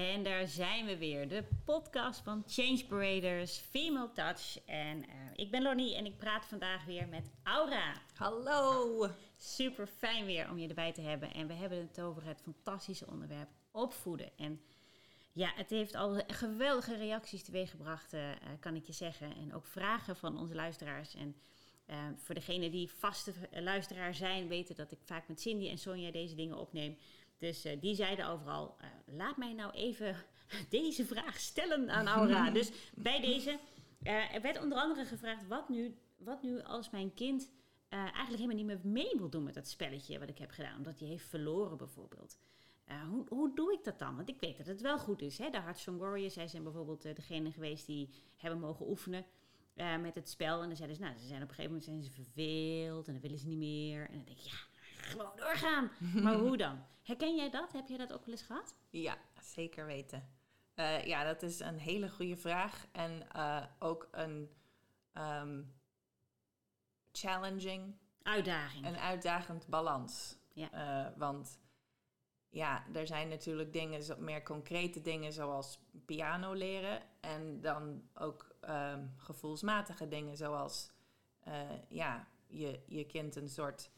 En daar zijn we weer, de podcast van Change Paraders, Female Touch. En uh, ik ben Lonnie en ik praat vandaag weer met Aura. Hallo! Super fijn weer om je erbij te hebben. En we hebben het over het fantastische onderwerp opvoeden. En ja, het heeft al geweldige reacties teweeggebracht, uh, kan ik je zeggen. En ook vragen van onze luisteraars. En uh, voor degenen die vaste luisteraar zijn, weten dat ik vaak met Cindy en Sonja deze dingen opneem. Dus uh, die zeiden overal: uh, laat mij nou even deze vraag stellen aan Aura. dus bij deze uh, er werd onder andere gevraagd: wat nu, wat nu als mijn kind eigenlijk helemaal niet meer mee wil doen met dat spelletje wat ik heb gedaan, omdat hij heeft verloren bijvoorbeeld. hoe, hoe doe ik dat dan? Want ik weet dat het wel goed is. Hè? De Hearthstone Warriors, zij zijn bijvoorbeeld degene geweest die hebben mogen oefenen. Uh, met het spel. En dan zeiden ze, nou, ze zijn op een gegeven moment zijn ze verveeld en dan willen ze niet meer. En dan denk ik, ja, gewoon doorgaan. maar hoe dan? Herken jij dat? Heb jij dat ook wel eens gehad? Ja, zeker weten. Uh, ja, dat is een hele goede vraag. En uh, ook een um, challenging... Uitdaging. Een uitdagend balans. Ja. Uh, want ja, er zijn natuurlijk dingen, meer concrete dingen zoals piano leren. En dan ook um, gevoelsmatige dingen zoals ja, je, je kind een soort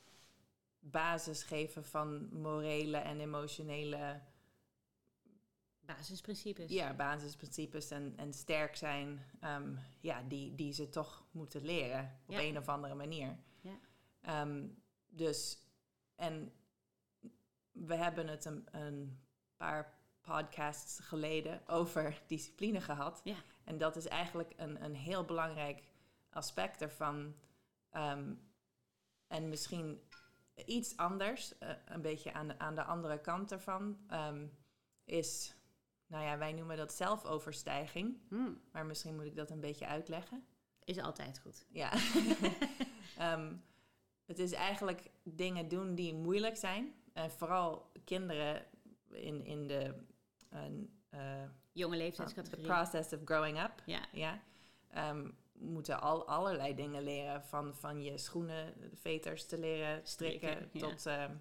basis geven van morele en emotionele. Basisprincipes. Ja, basisprincipes en, en sterk zijn, um, ja, die, die ze toch moeten leren op ja. een of andere manier. Ja. Um, dus, en we hebben het een, een, paar podcasts geleden over discipline gehad. Ja. En dat is eigenlijk een, een heel belangrijk aspect ervan. Um, en misschien iets anders, uh, een beetje aan de, aan de andere kant ervan, um, is, nou ja, wij noemen dat zelfoverstijging. Hmm. Maar misschien moet ik dat een beetje uitleggen. Is altijd goed. Ja. um, het is eigenlijk dingen doen die moeilijk zijn. En vooral kinderen in, in de uh, jonge leeftijdscategorie. The process of growing up. Ja. ja um, moeten al allerlei dingen leren. Van, van je schoenen, veters te leren strikken, tot ja, um,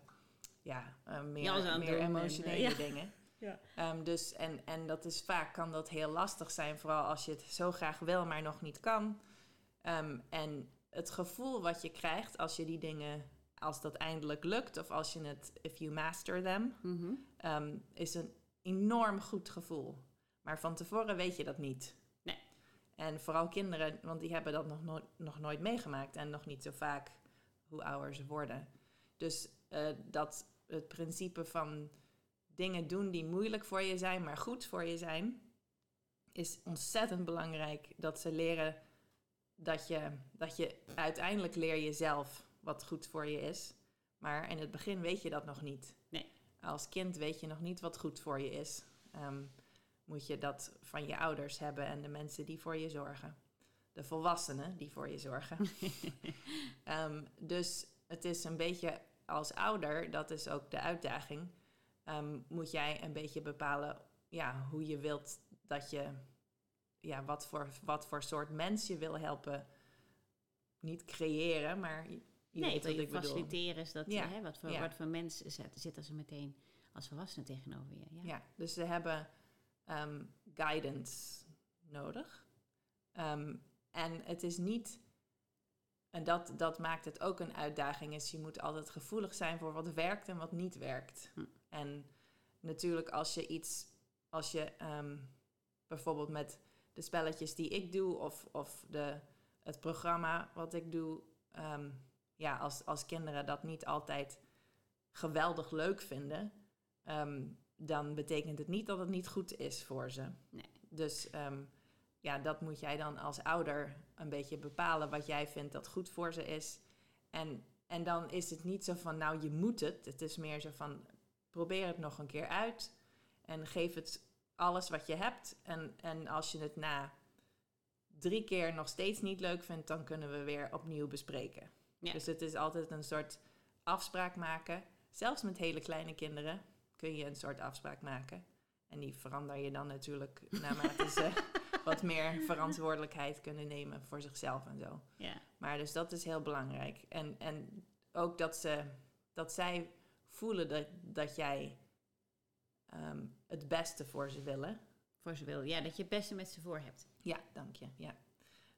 ja uh, meer, meer emotionele en, dingen. Ja. Um, dus, en, en dat is vaak kan dat heel lastig zijn, vooral als je het zo graag wil, maar nog niet kan. en het gevoel wat je krijgt als je die dingen als dat eindelijk lukt, of als je het, if you master them, mm -hmm. um, is een enorm goed gevoel. Maar van tevoren weet je dat niet. En vooral kinderen, want die hebben dat nog, no nog nooit meegemaakt en nog niet zo vaak hoe ouder ze worden. Dus uh, dat het principe van dingen doen die moeilijk voor je zijn, maar goed voor je zijn, is ontzettend belangrijk dat ze leren dat je, dat je uiteindelijk leer je zelf wat goed voor je is. Maar in het begin weet je dat nog niet. Nee. Als kind weet je nog niet wat goed voor je is. Um, moet je dat van je ouders hebben en de mensen die voor je zorgen. De volwassenen die voor je zorgen. um, dus het is een beetje als ouder, dat is ook de uitdaging. Um, moet jij een beetje bepalen ja, hoe je wilt dat je, ja, wat voor, wat voor soort mens je wil helpen. Niet creëren, maar je nee, weet wat je ik faciliteren is dat, ja. hè, wat, voor, ja. wat voor mens zit, zitten ze meteen als volwassenen tegenover je. Ja, ja dus ze hebben um, guidance nodig. Um, en het is niet, en dat, dat maakt het ook een uitdaging, is je moet altijd gevoelig zijn voor wat werkt en wat niet werkt. Hm. En natuurlijk als je iets, als je um, bijvoorbeeld met de spelletjes die ik doe of, of de, het programma wat ik doe, ja, als, als kinderen dat niet altijd geweldig leuk vinden, um, dan betekent het niet dat het niet goed is voor ze. Nee. Dus um, ja, dat moet jij dan als ouder een beetje bepalen wat jij vindt dat goed voor ze is. En, en dan is het niet zo van, nou je moet het. Het is meer zo van, probeer het nog een keer uit en geef het alles wat je hebt. En, en als je het na drie keer nog steeds niet leuk vindt, dan kunnen we weer opnieuw bespreken. Ja. Dus het is altijd een soort afspraak maken. Zelfs met hele kleine kinderen kun je een soort afspraak maken. En die verander je dan natuurlijk naarmate ze wat meer verantwoordelijkheid kunnen nemen voor zichzelf en zo. Ja. Maar dus dat is heel belangrijk. En, en ook dat, ze, dat zij voelen dat, dat jij ehm, het beste voor ze willen. Voor ze wil. Ja, dat je het beste met ze voor hebt. Ja, dank je. Ja.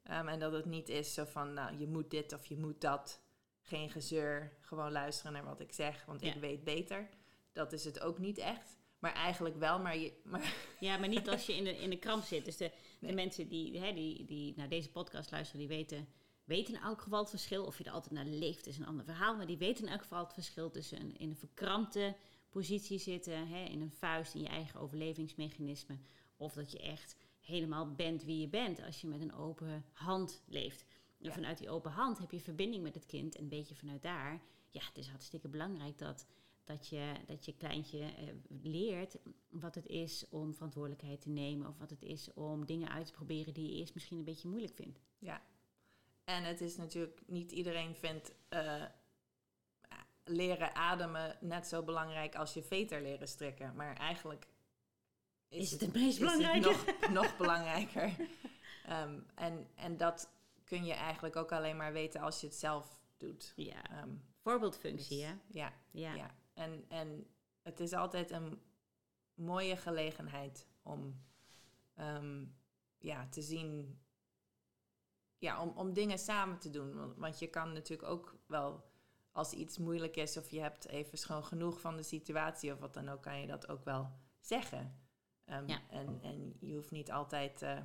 Ehm, en dat het niet is zo van, nou, je moet dit of je moet dat. Geen gezeur, gewoon luisteren naar wat ik zeg, want ik weet beter. Dat is het ook niet echt. Maar eigenlijk wel, maar, je, maar Ja, maar niet als je in de, in de kramp zit. Dus de, Nee. de mensen die, hè, die, die naar deze podcast luisteren, die weten, weten in elk geval het verschil. Of je er altijd naar leeft, is een ander verhaal. Maar die weten in elk geval het verschil tussen een, in een verkrampte positie zitten, hè, in een vuist, in je eigen overlevingsmechanisme. Of dat je echt helemaal bent wie je bent als je met een open hand leeft. En Ja. vanuit die open hand heb je verbinding met het kind. En een beetje vanuit daar, ja, het is hartstikke belangrijk dat, dat, je, dat je kleintje eh, leert wat het is om verantwoordelijkheid te nemen. Of wat het is om dingen uit te proberen die je eerst misschien een beetje moeilijk vindt. ja. En het is natuurlijk, niet iedereen vindt eh, leren ademen net zo belangrijk als je veter leren strikken. Maar eigenlijk Is het het meest belangrijke? nog, nog belangrijker. Ehm, en, en dat kun je eigenlijk ook alleen maar weten als je het zelf doet. Ja, Ehm, voorbeeldfunctie, dus- hè? Ja, Ja. ja. En, en het is altijd een mooie gelegenheid om ehm, ja, te zien, ja, om, om dingen samen te doen. Want, want je kan natuurlijk ook wel, als iets moeilijk is of je hebt even schoon genoeg van de situatie of wat dan ook, kan je dat ook wel zeggen. Ehm, Ja. en, en je hoeft niet altijd, eh,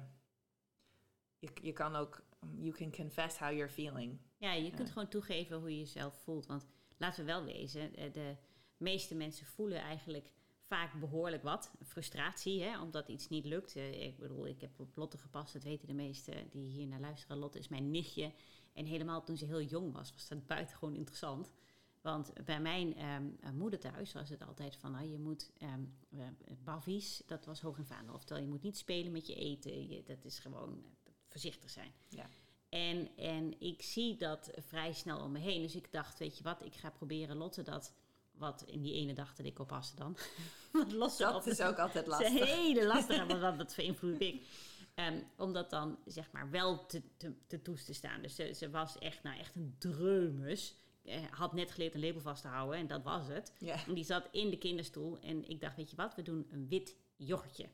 je, je kan ook, you can confess how you're feeling. Ja, je kunt gewoon toegeven hoe je jezelf voelt. Want laten we wel wezen, eh, de meeste mensen voelen eigenlijk vaak behoorlijk wat. Frustratie, hè, omdat iets niet lukt. Eh, Ik bedoel, ik heb op Lotte gepast, dat weten de meesten die hier naar luisteren. Lotte is mijn nichtje. En helemaal toen ze heel jong was, was dat buitengewoon interessant. Want bij mijn ehm, eh, moeder thuis was het altijd van, nou, je moet ehm eh, bavies, dat was hoog en vaandel. Oftewel, je moet niet spelen met je eten. Je, dat is gewoon voorzichtig zijn. Ja. En, en ik zie dat vrij snel om me heen. Dus ik dacht, weet je wat, ik ga proberen Lotte dat... Wat in die ene dag dat ik oppaste dan. Dat op- is ook altijd is lastig. hele lastige, want dat, dat beïnvloed ik. Ehm, om dat dan zeg maar wel te, te, te staan. Dus ze, ze was echt, nou, echt een dreumes. Eh, had net geleerd een label vast te houden en dat was het. En die zat in de kinderstoel en ik dacht, weet je wat, we doen een wit yoghurtje.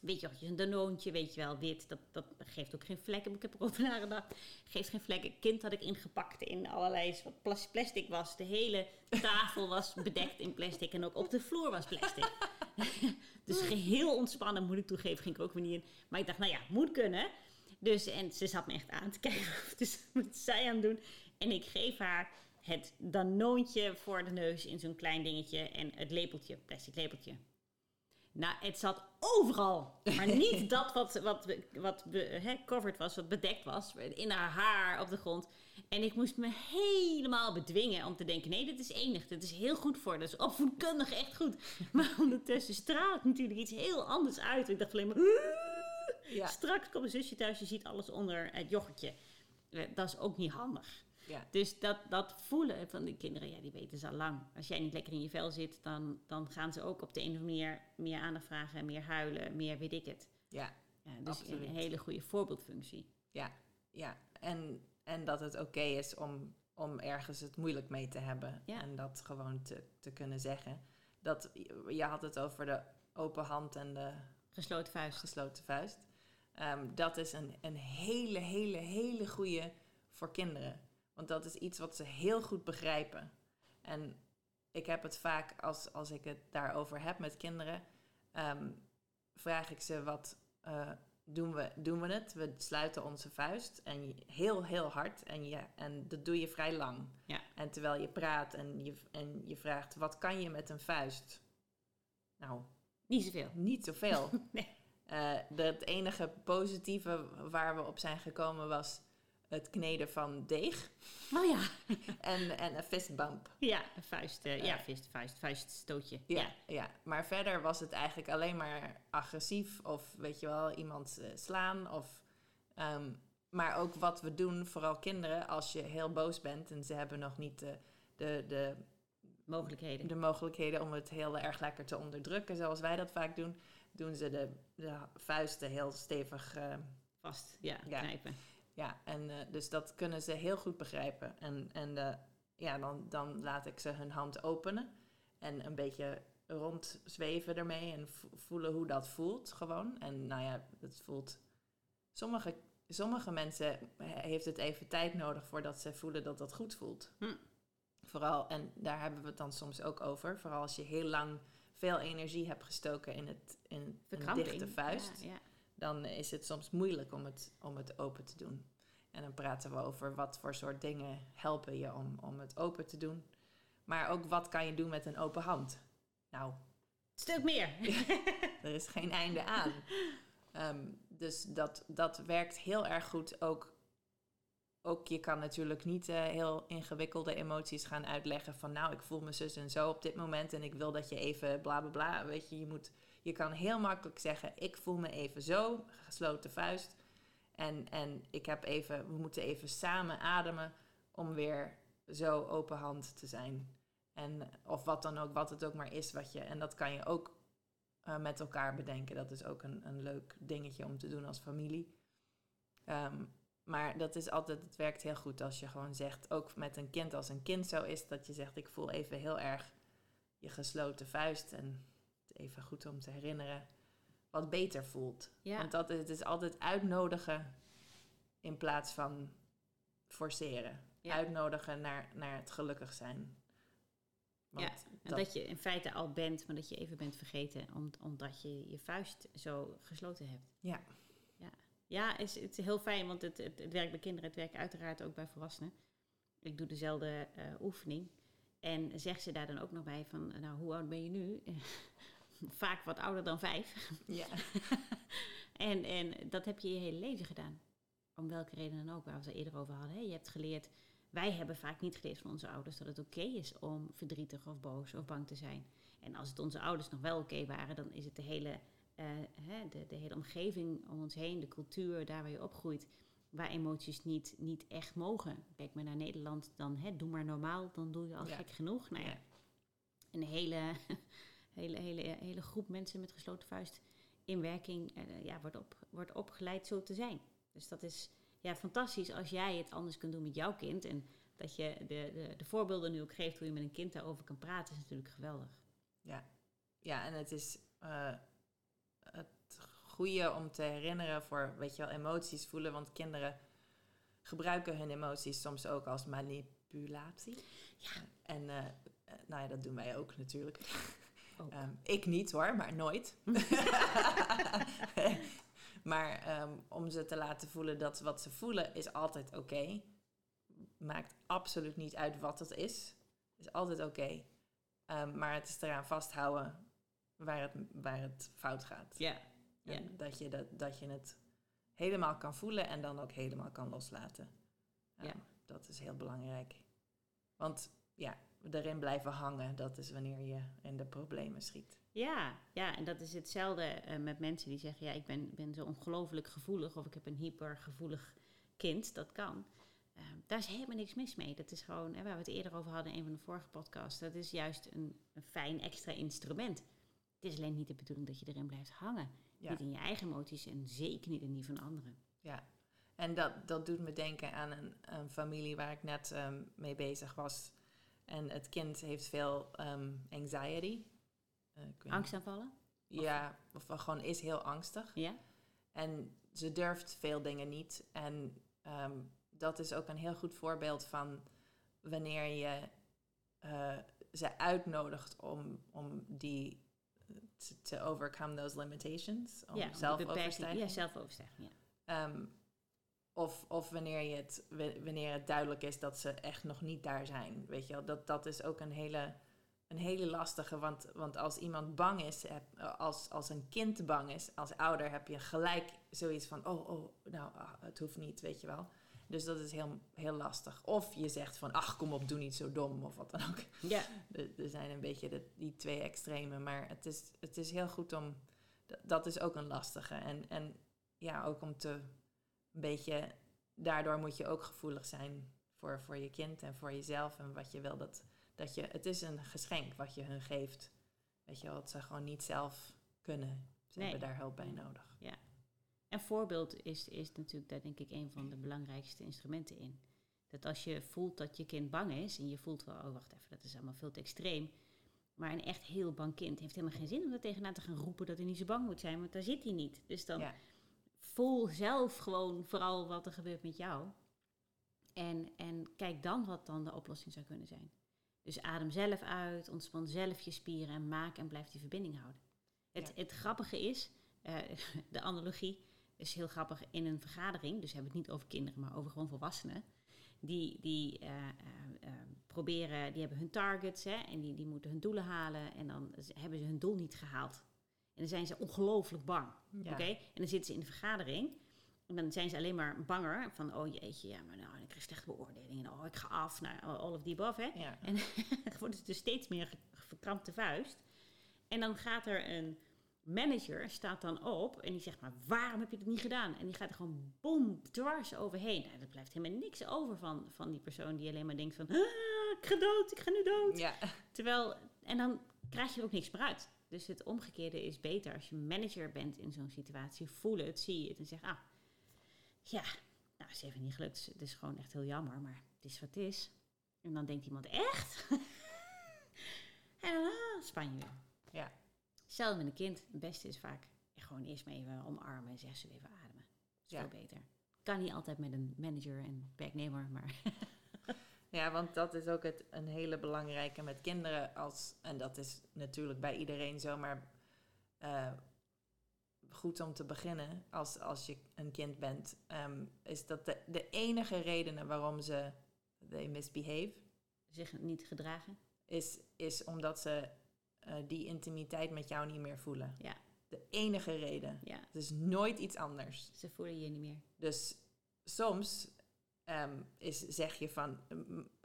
Wit yoghurtje, een danoontje, weet je wel, wit. Dat, dat geeft ook geen vlekken, ik heb erover nagedacht. Geeft geen vlekken. Kind had ik ingepakt in allerlei, wat plas- plastic was. De hele tafel was bedekt in plastic en ook op de vloer was plastic. dus geheel ontspannen, moet ik toegeven, ging ik ook weer niet in. Maar ik dacht, nou ja, moet kunnen. Dus, en ze zat me echt aan te kijken, dus wat zij aan het doen. En ik geef haar het danoontje voor de neus in zo'n klein dingetje en het lepeltje, plastic lepeltje. Nou, het zat overal. Maar niet dat wat, wat, wat covered was, wat bedekt was. In haar haar, op de grond. En ik moest me helemaal bedwingen om te denken... nee, dit is enig, dit is heel goed voor. Dat is opvoedkundig echt goed. Maar ondertussen straalt natuurlijk iets heel anders uit. Ik dacht alleen maar... Ja. Straks komt een zusje thuis, je ziet alles onder het yoghurtje. Eh, Dat is ook niet handig. Ja. Dus dat, dat voelen van die kinderen, ja, die weten ze al lang. Als jij niet lekker in je vel zit, dan, dan gaan ze ook op de een of andere manier meer aandacht vragen, meer huilen, meer weet ik het. Ja. Ja, dus Absoluut. een hele goede voorbeeldfunctie. Ja, ja. En, en dat het oké is om, om ergens het moeilijk mee te hebben. Ja. En dat gewoon te, te kunnen zeggen. Dat, je had het over de open hand en de Gesloten vuist. gesloten vuist. Ehm, dat is een, een hele, hele, hele goede voor kinderen. Want dat is iets wat ze heel goed begrijpen. En ik heb het vaak, als, als ik het daarover heb met kinderen, ehm, vraag ik ze wat eh, doen, we, doen we het? We sluiten onze vuist en je- heel, heel hard en, je, en dat doe je vrij lang. Ja. En terwijl je praat en je, en je vraagt, wat kan je met een vuist? Nou, Niet zoveel. niet zoveel. Nee. Eh, de, het enige positieve waar we op zijn gekomen was het kneden van deeg Oh ja. en, en een fistbump. Ja, een vuist. eh, ja, Eh. vuist, vuist, vuiststootje. Ja, Ja. ja. maar verder was het eigenlijk alleen maar agressief of weet je wel, iemand eh, slaan. Of, ehm, maar ook wat we doen, vooral kinderen, als je heel boos bent en ze hebben nog niet de, de, de, Mogelijkheden. de mogelijkheden om het heel erg lekker te onderdrukken, zoals wij dat vaak doen, doen ze de, de vuisten heel stevig. eh, Vast. Ja, Ja. knijpen. Ja, en eh, dus dat kunnen ze heel goed begrijpen. En, en eh, ja, dan, dan laat ik ze hun hand openen en een beetje rondzweven ermee en vo- voelen hoe dat voelt gewoon. En nou ja, het voelt... Sommige, sommige mensen he- heeft het even tijd nodig voordat ze voelen dat dat goed voelt. Hm. Vooral, en daar hebben we het dan soms ook over. Vooral als je heel lang veel energie hebt gestoken in, het, in een dichte vuist Ja, ja. Dan is het soms moeilijk om het, om het open te doen. En dan praten we over wat voor soort dingen helpen je om, om het open te doen. Maar ook wat kan je doen met een open hand? Nou, Stuk meer. er is geen einde aan. Ehm, dus dat, dat werkt heel erg goed. Ook, ook je kan natuurlijk niet eh, heel ingewikkelde emoties gaan uitleggen van nou, ik voel me zus en zo op dit moment en ik wil dat je even bla bla bla. Weet je, je, moet, je kan heel makkelijk zeggen, ik voel me even zo, gesloten vuist. En, en ik heb even, we moeten even samen ademen om weer zo open hand te zijn. En, of wat dan ook, wat het ook maar is wat je. En dat kan je ook eh, met elkaar bedenken. Dat is ook een, een leuk dingetje om te doen als familie. Ehm, maar dat is altijd, het werkt heel goed als je gewoon zegt, ook met een kind als een kind zo is, dat je zegt, ik voel even heel erg je gesloten vuist. En even goed om te herinneren wat beter voelt. Ja. Want dat, het is altijd uitnodigen in plaats van forceren. Ja. Uitnodigen naar, naar het gelukkig zijn. Want En dat, je in feite al bent, maar dat je even bent vergeten om, omdat je je vuist zo gesloten hebt. Ja. Ja, ja is, het is heel fijn, want het, het, het werkt bij kinderen, het werkt uiteraard ook bij volwassenen. Ik doe dezelfde eh, oefening. En zegt ze daar dan ook nog bij van, nou, hoe oud ben je nu? Vaak wat ouder dan vijf. ja. En, en dat heb je je hele leven gedaan. Om welke reden dan ook, waar we het eerder over hadden. Hè? Je hebt geleerd, wij hebben vaak niet geleerd van onze ouders dat het oké is om verdrietig of boos of bang te zijn. En als het onze ouders nog wel oké waren, dan is het de hele, eh, hè, de, de hele omgeving om ons heen, de cultuur, daar waar je opgroeit, waar emoties niet, niet echt mogen. Kijk maar naar Nederland, dan hè, doe maar normaal, dan doe je al Ja. gek genoeg. Nou Ja. een hele, hele, hele, hele groep mensen met gesloten vuist in werking eh, ja, wordt, op, wordt opgeleid zo te zijn. Dus dat is ja, fantastisch als jij het anders kunt doen met jouw kind. En dat je de, de, de voorbeelden nu ook geeft hoe je met een kind daarover kan praten, is natuurlijk geweldig. Ja, en het is eh, het goede om te herinneren voor, weet je wel, emoties voelen. Want kinderen gebruiken hun emoties soms ook als manipulatie. Ja. En eh, nou ja, dat doen wij ook natuurlijk. Ehm, ik niet hoor, maar nooit. maar ehm, om ze te laten voelen dat wat ze voelen is altijd oké. Maakt absoluut niet uit wat het is. Is altijd oké. Ehm, maar het is eraan vasthouden waar het, waar het fout gaat. Ja, dat, je dat, dat je het helemaal kan voelen en dan ook helemaal kan loslaten. Ja. Dat is heel belangrijk. Want ja, erin blijven hangen, dat is wanneer je in de problemen schiet. Ja, ja, en dat is hetzelfde eh, met mensen die zeggen: Ja, ik ben, ben zo ongelooflijk gevoelig of ik heb een hypergevoelig kind. Dat kan. Eh, daar is helemaal niks mis mee. Dat is gewoon, hè, waar we het eerder over hadden in een van de vorige podcasts, dat is juist een, een fijn extra instrument. Het is alleen niet de bedoeling dat je erin blijft hangen. Ja. Niet in je eigen emoties en zeker niet in die van anderen. Ja, en dat, dat doet me denken aan een, een familie waar ik net ehm, mee bezig was. En het kind heeft veel ehm, anxiety. Eh, weet Angstaanvallen? Ja, of gewoon is heel angstig. Ja? En ze durft veel dingen niet. En ehm, dat is ook een heel goed voorbeeld van wanneer je eh, ze uitnodigt om, om die te- te overcome those limitations. Om ja, om de zelfoverstijging. beperking- Ja, zelfoverstijging. Ja. Ehm, of, of wanneer, je het, wa- wanneer het duidelijk is dat ze echt nog niet daar zijn. Weet je wel, dat, dat is ook een hele, een hele lastige. Want, want als iemand bang is, heb- als, als een kind bang is, als ouder heb je gelijk zoiets van: oh, oh nou, ah, het hoeft niet, weet je wel. Dus dat is heel, heel lastig. Of je zegt van: ach, kom op, doe niet zo dom, of wat dan ook. ja. Er er zijn een beetje de, die twee extremen. Maar het is, het is heel goed om. Dat is ook een lastige. En, en ja, ook om te. Een beetje. Daardoor moet je ook gevoelig zijn voor, voor je kind en voor jezelf. En wat je wil dat. dat je, het is een geschenk wat je hun geeft. Weet je wel, dat ze gewoon niet zelf kunnen. Ze Nee. hebben daar hulp bij nodig. En voorbeeld is, is natuurlijk daar denk ik een van de belangrijkste instrumenten in. Dat als je voelt dat je kind bang is en je voelt wel, oh wacht even, dat is allemaal veel te extreem. Maar een echt heel bang kind heeft helemaal geen zin om er tegenaan te gaan roepen dat hij niet zo bang moet zijn, want daar zit hij niet. Dus dan Ja. Voel zelf gewoon vooral wat er gebeurt met jou. En, en kijk dan wat dan de oplossing zou kunnen zijn. Dus adem zelf uit, ontspan zelf je spieren en maak en blijf die verbinding houden. Het, Ja. het grappige is, eh, de analogie is heel grappig in een vergadering, dus we hebben het niet over kinderen, maar over gewoon volwassenen. Die, die eh, eh, proberen, die hebben hun targets hè, en die, die moeten hun doelen halen en dan hebben ze hun doel niet gehaald. En dan zijn ze ongelooflijk bang. Ja. Oké? En dan zitten ze in de vergadering. En dan zijn ze alleen maar banger. Van, oh jeetje, ja, maar nou, ik krijg slechte beoordelingen. Oh, ik ga af. Nou, all of the above, hè. Ja. En dan wordt het dus steeds meer verkrampte vuist. En dan gaat er een manager, staat dan op. En die zegt, maar waarom heb je dat niet gedaan? En die gaat er gewoon boom, dwars overheen. Nou, er blijft helemaal niks over van, van die persoon die alleen maar denkt van... Ah, ik ga dood, ik ga nu dood. Ja. Terwijl, en dan krijg je er ook niks meer uit. Dus het omgekeerde is beter. Als je manager bent in zo'n situatie, voel het, zie je het en zeg, ah, ja, nou, is even niet gelukt. Het is gewoon echt heel jammer, maar het is wat het is. En dan denkt iemand, echt? en dan ah, span je weer. Ja. Hetzelfde met een kind. Het beste is vaak gewoon eerst maar even omarmen en zeggen ze even ademen. Dat is Ja. veel beter. Kan niet altijd met een manager en werknemer, maar Ja, want dat is ook het, een hele belangrijke met kinderen. Als, en dat is natuurlijk bij iedereen zo, maar eh, goed om te beginnen als, als je een kind bent, ehm, is dat de, de enige redenen waarom ze they misbehave, zich niet gedragen. is, is omdat ze eh, die intimiteit met jou niet meer voelen. Ja. De enige reden. Ja, Het is nooit iets anders. ze voelen je niet meer. Dus soms ehm, is, zeg je van,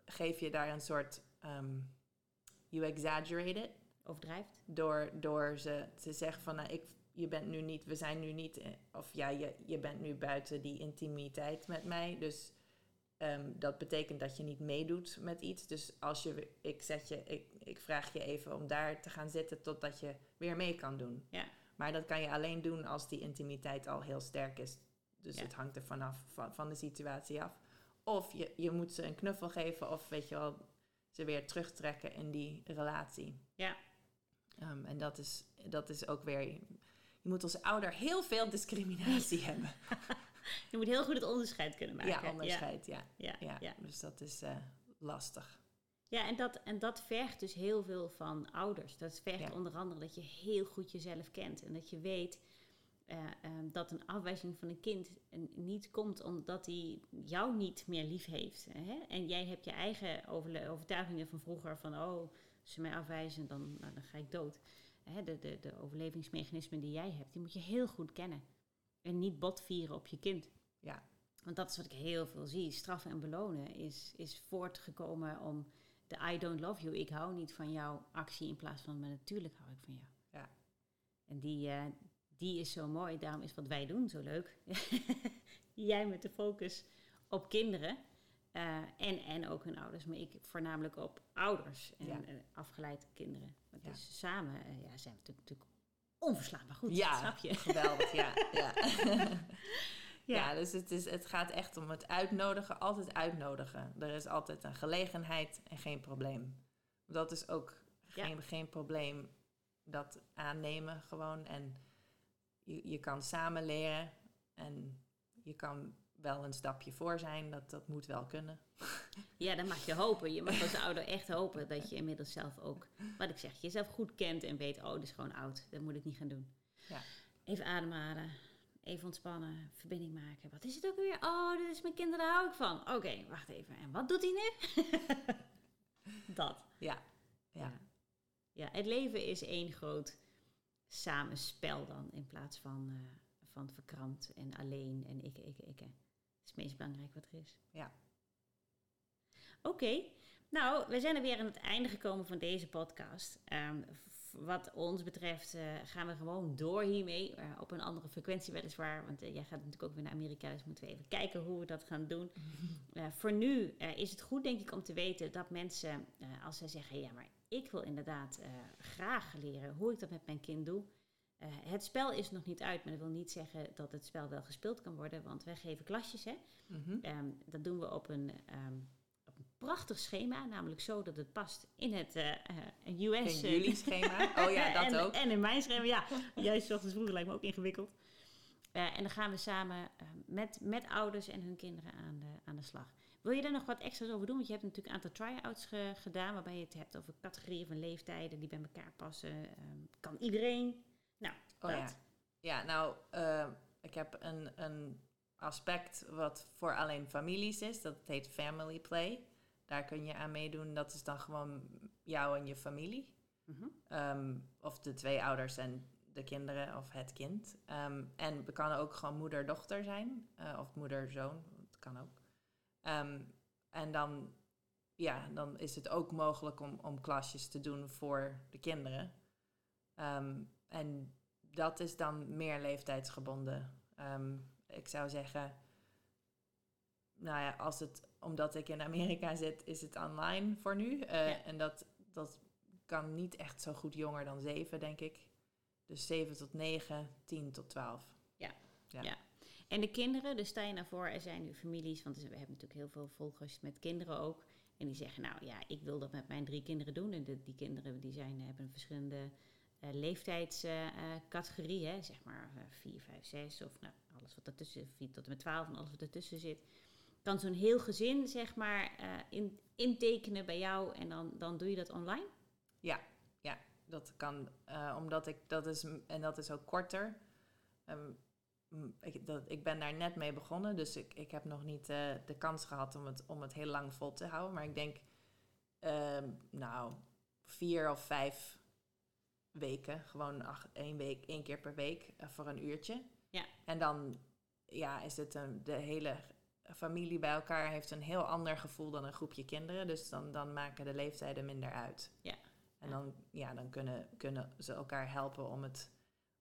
geef je daar een soort, ehm, you exaggerate it, Overdrijft. door, door ze te zeggen van, nou, ik, je bent nu niet, we zijn nu niet, eh, of ja, je, je bent nu buiten die intimiteit met mij, dus ehm, dat betekent dat je niet meedoet met iets. Dus als je, ik zet je, ik, ik vraag je even om daar te gaan zitten totdat je weer mee kan doen. Ja. Maar dat kan je alleen doen als die intimiteit al heel sterk is. Dus Ja. het hangt er vanaf van, van de situatie af. Of je, je moet ze een knuffel geven, of weet je wel, ze weer terugtrekken in die relatie. Ja. Ehm, en dat is, dat is ook weer. Je moet als ouder heel veel discriminatie hebben. Je moet heel goed het onderscheid kunnen maken. Ja, onderscheid, ja. Ja, ja, ja. ja. Dus dat is eh, lastig. Ja, en dat, en dat vergt dus heel veel van ouders. Dat vergt Ja. onder andere dat je heel goed jezelf kent. En dat je weet eh, ehm, dat een afwijzing van een kind niet komt omdat hij jou niet meer lief heeft. Hè? En jij hebt je eigen overtuigingen van vroeger van... oh, als ze mij afwijzen, dan, nou, dan ga ik dood. Hè? De, de, de overlevingsmechanismen die jij hebt, die moet je heel goed kennen. En niet botvieren op je kind. Ja. Want dat is wat ik heel veel zie. Straffen en belonen is, is voortgekomen om de I don't love you, ik hou niet van jouw actie in plaats van, maar natuurlijk hou ik van jou. Ja. En die, eh, die is zo mooi, daarom is wat wij doen zo leuk. Jij met de focus op kinderen eh, en, en ook hun ouders, maar ik voornamelijk op ouders en Ja. afgeleide kinderen. Want Ja. Dus samen eh, ja, zijn we natuurlijk, natuurlijk onverslaanbaar goed, Ja. snap je? Geweldig, ja. ja. Ja. Ja, dus het, is, het gaat echt om het uitnodigen, altijd uitnodigen. Er is altijd een gelegenheid en geen probleem. Dat is ook geen, geen probleem, dat aannemen gewoon. En je, je kan samen leren en je kan wel een stapje voor zijn, dat, dat moet wel kunnen. Ja, dan mag je hopen. Je mag als ouder echt hopen dat je inmiddels zelf ook, wat ik zeg, jezelf goed kent en weet, oh, dit is gewoon oud. Dat moet ik niet gaan doen. Ja. Even ademhalen, even ontspannen, verbinding maken. Wat is het ook weer? Oh, dit is mijn kinderen, daar hou ik van. Oké, wacht even. En wat doet hij nu? dat. Ja, ja. Ja. ja, het leven is één groot samenspel dan, in plaats van, eh, van verkrampt en alleen en ikke, ikke, ikke. Het is het meest belangrijk wat er is. Ja. Oké, nou, we zijn er weer aan het einde gekomen van deze podcast. Ehm, wat ons betreft eh, gaan we gewoon door hiermee, eh, op een andere frequentie weliswaar. Want eh, jij gaat natuurlijk ook weer naar Amerika, dus moeten we even kijken hoe we dat gaan doen. Voor nu is het goed, denk ik, om te weten dat mensen, als zij zeggen: ja, maar ik wil inderdaad graag leren hoe ik dat met mijn kind doe. Het spel is nog niet uit, maar dat wil niet zeggen dat het spel wel gespeeld kan worden, want wij geven klasjes. Hè? Mhm. Ehm, dat doen we op een, ehm, op een prachtig schema, namelijk zo dat het past in het uh, uh, US... In jullie schema? Oh ja, dat en, ook. En in mijn schema, ja. Juist ochtends vroeger lijkt me ook ingewikkeld. Uh, en dan gaan we samen met, met ouders en hun kinderen aan de, aan de slag. Wil je daar nog wat extra's over doen? Want je hebt natuurlijk een aantal try-outs ge, gedaan... waarbij je het hebt over categorieën van leeftijden die bij elkaar passen. Um, kan iedereen? Nou, oh, dat. Ja. ja, nou, ik heb een, een aspect wat voor alleen families is. Dat heet family play. Daar kun je aan meedoen. Dat is dan gewoon jou en je familie. Mm -hmm. um, of de twee ouders en de kinderen of het kind. Um, en het kan ook gewoon moeder-dochter zijn. Uh, of moeder-zoon. Dat kan ook. Um, en dan, ja, dan is het ook mogelijk om, om klasjes te doen voor de kinderen. en dat is dan meer leeftijdsgebonden. ik zou zeggen, nou ja, als het, omdat ik in Amerika zit, is het online voor nu. Uh, ja. En dat, dat kan niet echt zo goed jonger dan zeven, denk ik. Dus 7 tot 9, 10 tot 12. Ja. ja. ja. En de kinderen, dus sta je nou voor, er zijn nu families, want we hebben natuurlijk heel veel volgers met kinderen ook. En die zeggen, nou ja, ik wil dat met mijn drie kinderen doen. En de, die kinderen die zijn, hebben een verschillende uh, leeftijdscategorie, uh, zeg maar uh, 4, 5, 6 of nou, alles wat ertussen, 4 tot en met 12 en alles wat ertussen zit. Kan zo'n heel gezin, zeg maar, uh, in, intekenen bij jou en dan, dan doe je dat online? Ja, ja dat kan. Uh, omdat ik, dat is, en dat is ook korter. Um, ik, dat, ik ben daar net mee begonnen, dus ik, ik heb nog niet uh, de kans gehad om het, om het heel lang vol te houden. Maar ik denk, uh, nou, vier of vijf weken, gewoon acht, één week, één keer per week voor een uurtje. Ja. En dan ja, is het een, de hele familie bij elkaar heeft een heel ander gevoel dan een groepje kinderen. Dus dan, dan maken de leeftijden minder uit. Ja. En dan, ja, dan kunnen, kunnen ze elkaar helpen om het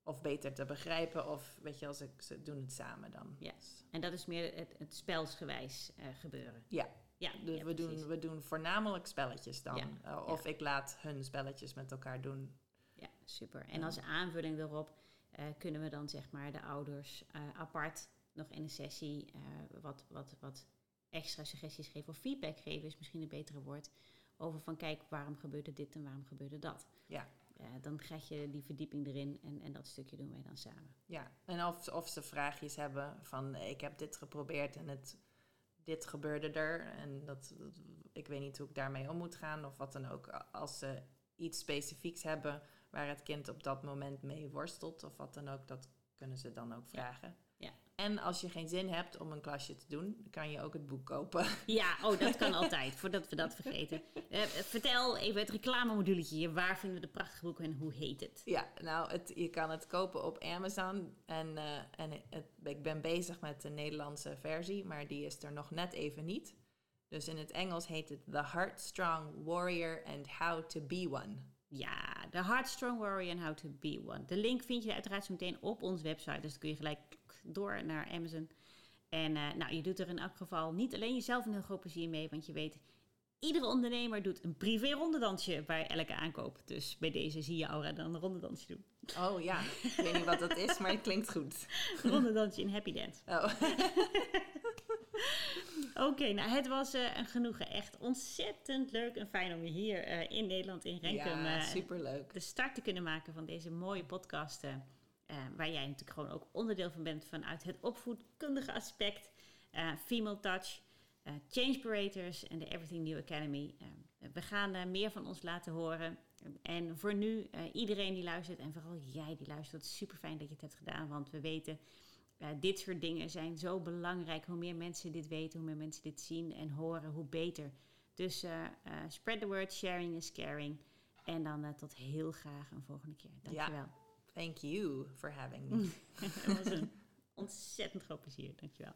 of beter te begrijpen. Of weet je, als ik, ze doen het samen dan. Ja. En dat is meer het, het spelsgewijs uh, gebeuren. Ja. Ja, dus ja, we, doen, we doen voornamelijk spelletjes dan. Ja. Uh, of ik laat hun spelletjes met elkaar doen. Ja, super. En als aanvulling daarop uh, kunnen we dan zeg maar de ouders apart nog in een sessie uh, wat, wat, wat extra suggesties geven of feedback geven is misschien een betere woord. Over van kijk, waarom gebeurde dit en waarom gebeurde dat? Ja. Uh, dan krijg je die verdieping erin en, en dat stukje doen wij dan samen. Ja, en of, of ze vraagjes hebben van ik heb dit geprobeerd en het, dit gebeurde er. En dat, dat, ik weet niet hoe ik daarmee om moet gaan of wat dan ook. Als ze iets specifieks hebben waar het kind op dat moment mee worstelt of wat dan ook, dat kunnen ze dan ook vragen. Ja. En als je geen zin hebt om een klasje te doen, kan je ook het boek kopen. Ja, oh, dat kan altijd, voordat we dat vergeten. Uh, vertel even het reclamemoduletje hier. Waar vinden we de prachtige boeken en hoe heet het? Ja, nou, het, je kan het kopen op Amazon. En, uh, en het, ik ben bezig met de Nederlandse versie, maar die is er nog net even niet. Dus in het Engels heet het The Heartstrong Warrior and How to Be One. Ja, The Heartstrong Warrior and How to Be One. De link vind je uiteraard zo meteen op onze website. Dus dan kun je gelijk door naar Amazon. En uh, nou, je doet er in elk geval niet alleen jezelf een heel groot plezier mee, want je weet, iedere ondernemer doet een privé rondedansje bij elke aankoop. Dus bij deze zie je Aura dan een rondedansje doen. Oh ja, ik weet niet wat dat is, maar het klinkt goed. rondedansje in Happy Dance. Oh. Oké, okay, nou het was uh, een genoegen. Echt ontzettend leuk en fijn om je hier uh, in Nederland in Renkum ja, superleuk. de start te kunnen maken van deze mooie podcast. Uh, waar jij natuurlijk gewoon ook onderdeel van bent vanuit het opvoedkundige aspect. Female Touch, Changeparators en de Everything New Academy. we gaan meer van ons laten horen. En voor nu, iedereen die luistert en vooral jij die luistert, super fijn dat je het hebt gedaan. Want we weten... Dit soort dingen zijn zo belangrijk. Hoe meer mensen dit weten, hoe meer mensen dit zien en horen, hoe beter. Dus spread the word, sharing is caring. En dan tot heel graag een volgende keer. Dankjewel. Ja, thank you for having me. Het was een ontzettend groot plezier. Dankjewel.